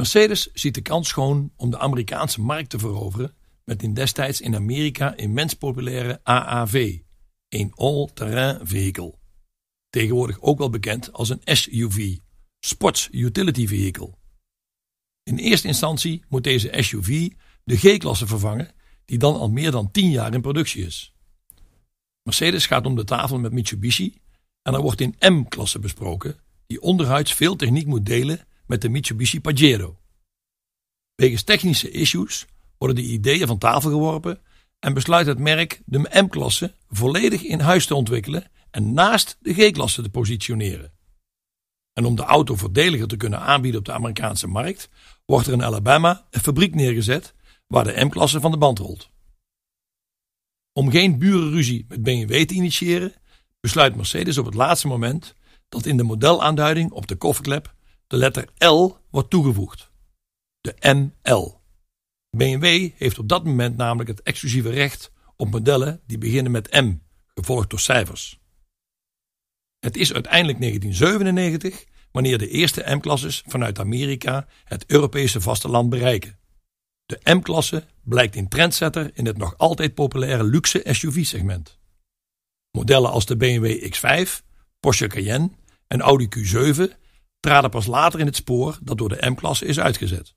Mercedes ziet de kans schoon om de Amerikaanse markt te veroveren met een destijds in Amerika immens populaire AAV, een all-terrain vehicle. Tegenwoordig ook wel bekend als een SUV, Sports Utility Vehicle. In eerste instantie moet deze SUV de G-klasse vervangen, die dan al meer dan 10 jaar in productie is. Mercedes gaat om de tafel met Mitsubishi en er wordt in M-klasse besproken, die onderhuids veel techniek moet delen met de Mitsubishi Pajero. Wegens technische issues worden de ideeën van tafel geworpen en besluit het merk de M-klasse volledig in huis te ontwikkelen en naast de G-klasse te positioneren. En om de auto voordeliger te kunnen aanbieden op de Amerikaanse markt, wordt er in Alabama een fabriek neergezet waar de M-klasse van de band rolt. Om geen burenruzie met BMW te initiëren, besluit Mercedes op het laatste moment dat in de modelaanduiding op de kofferklep de letter L wordt toegevoegd. De ML. BMW heeft op dat moment namelijk het exclusieve recht op modellen die beginnen met M, gevolgd door cijfers. Het is uiteindelijk 1997 wanneer de eerste M-klasses vanuit Amerika het Europese vasteland bereiken. De M-klasse blijkt een trendsetter in het nog altijd populaire luxe SUV-segment. Modellen als de BMW X5, Porsche Cayenne en Audi Q7 traden pas later in het spoor dat door de M-klasse is uitgezet.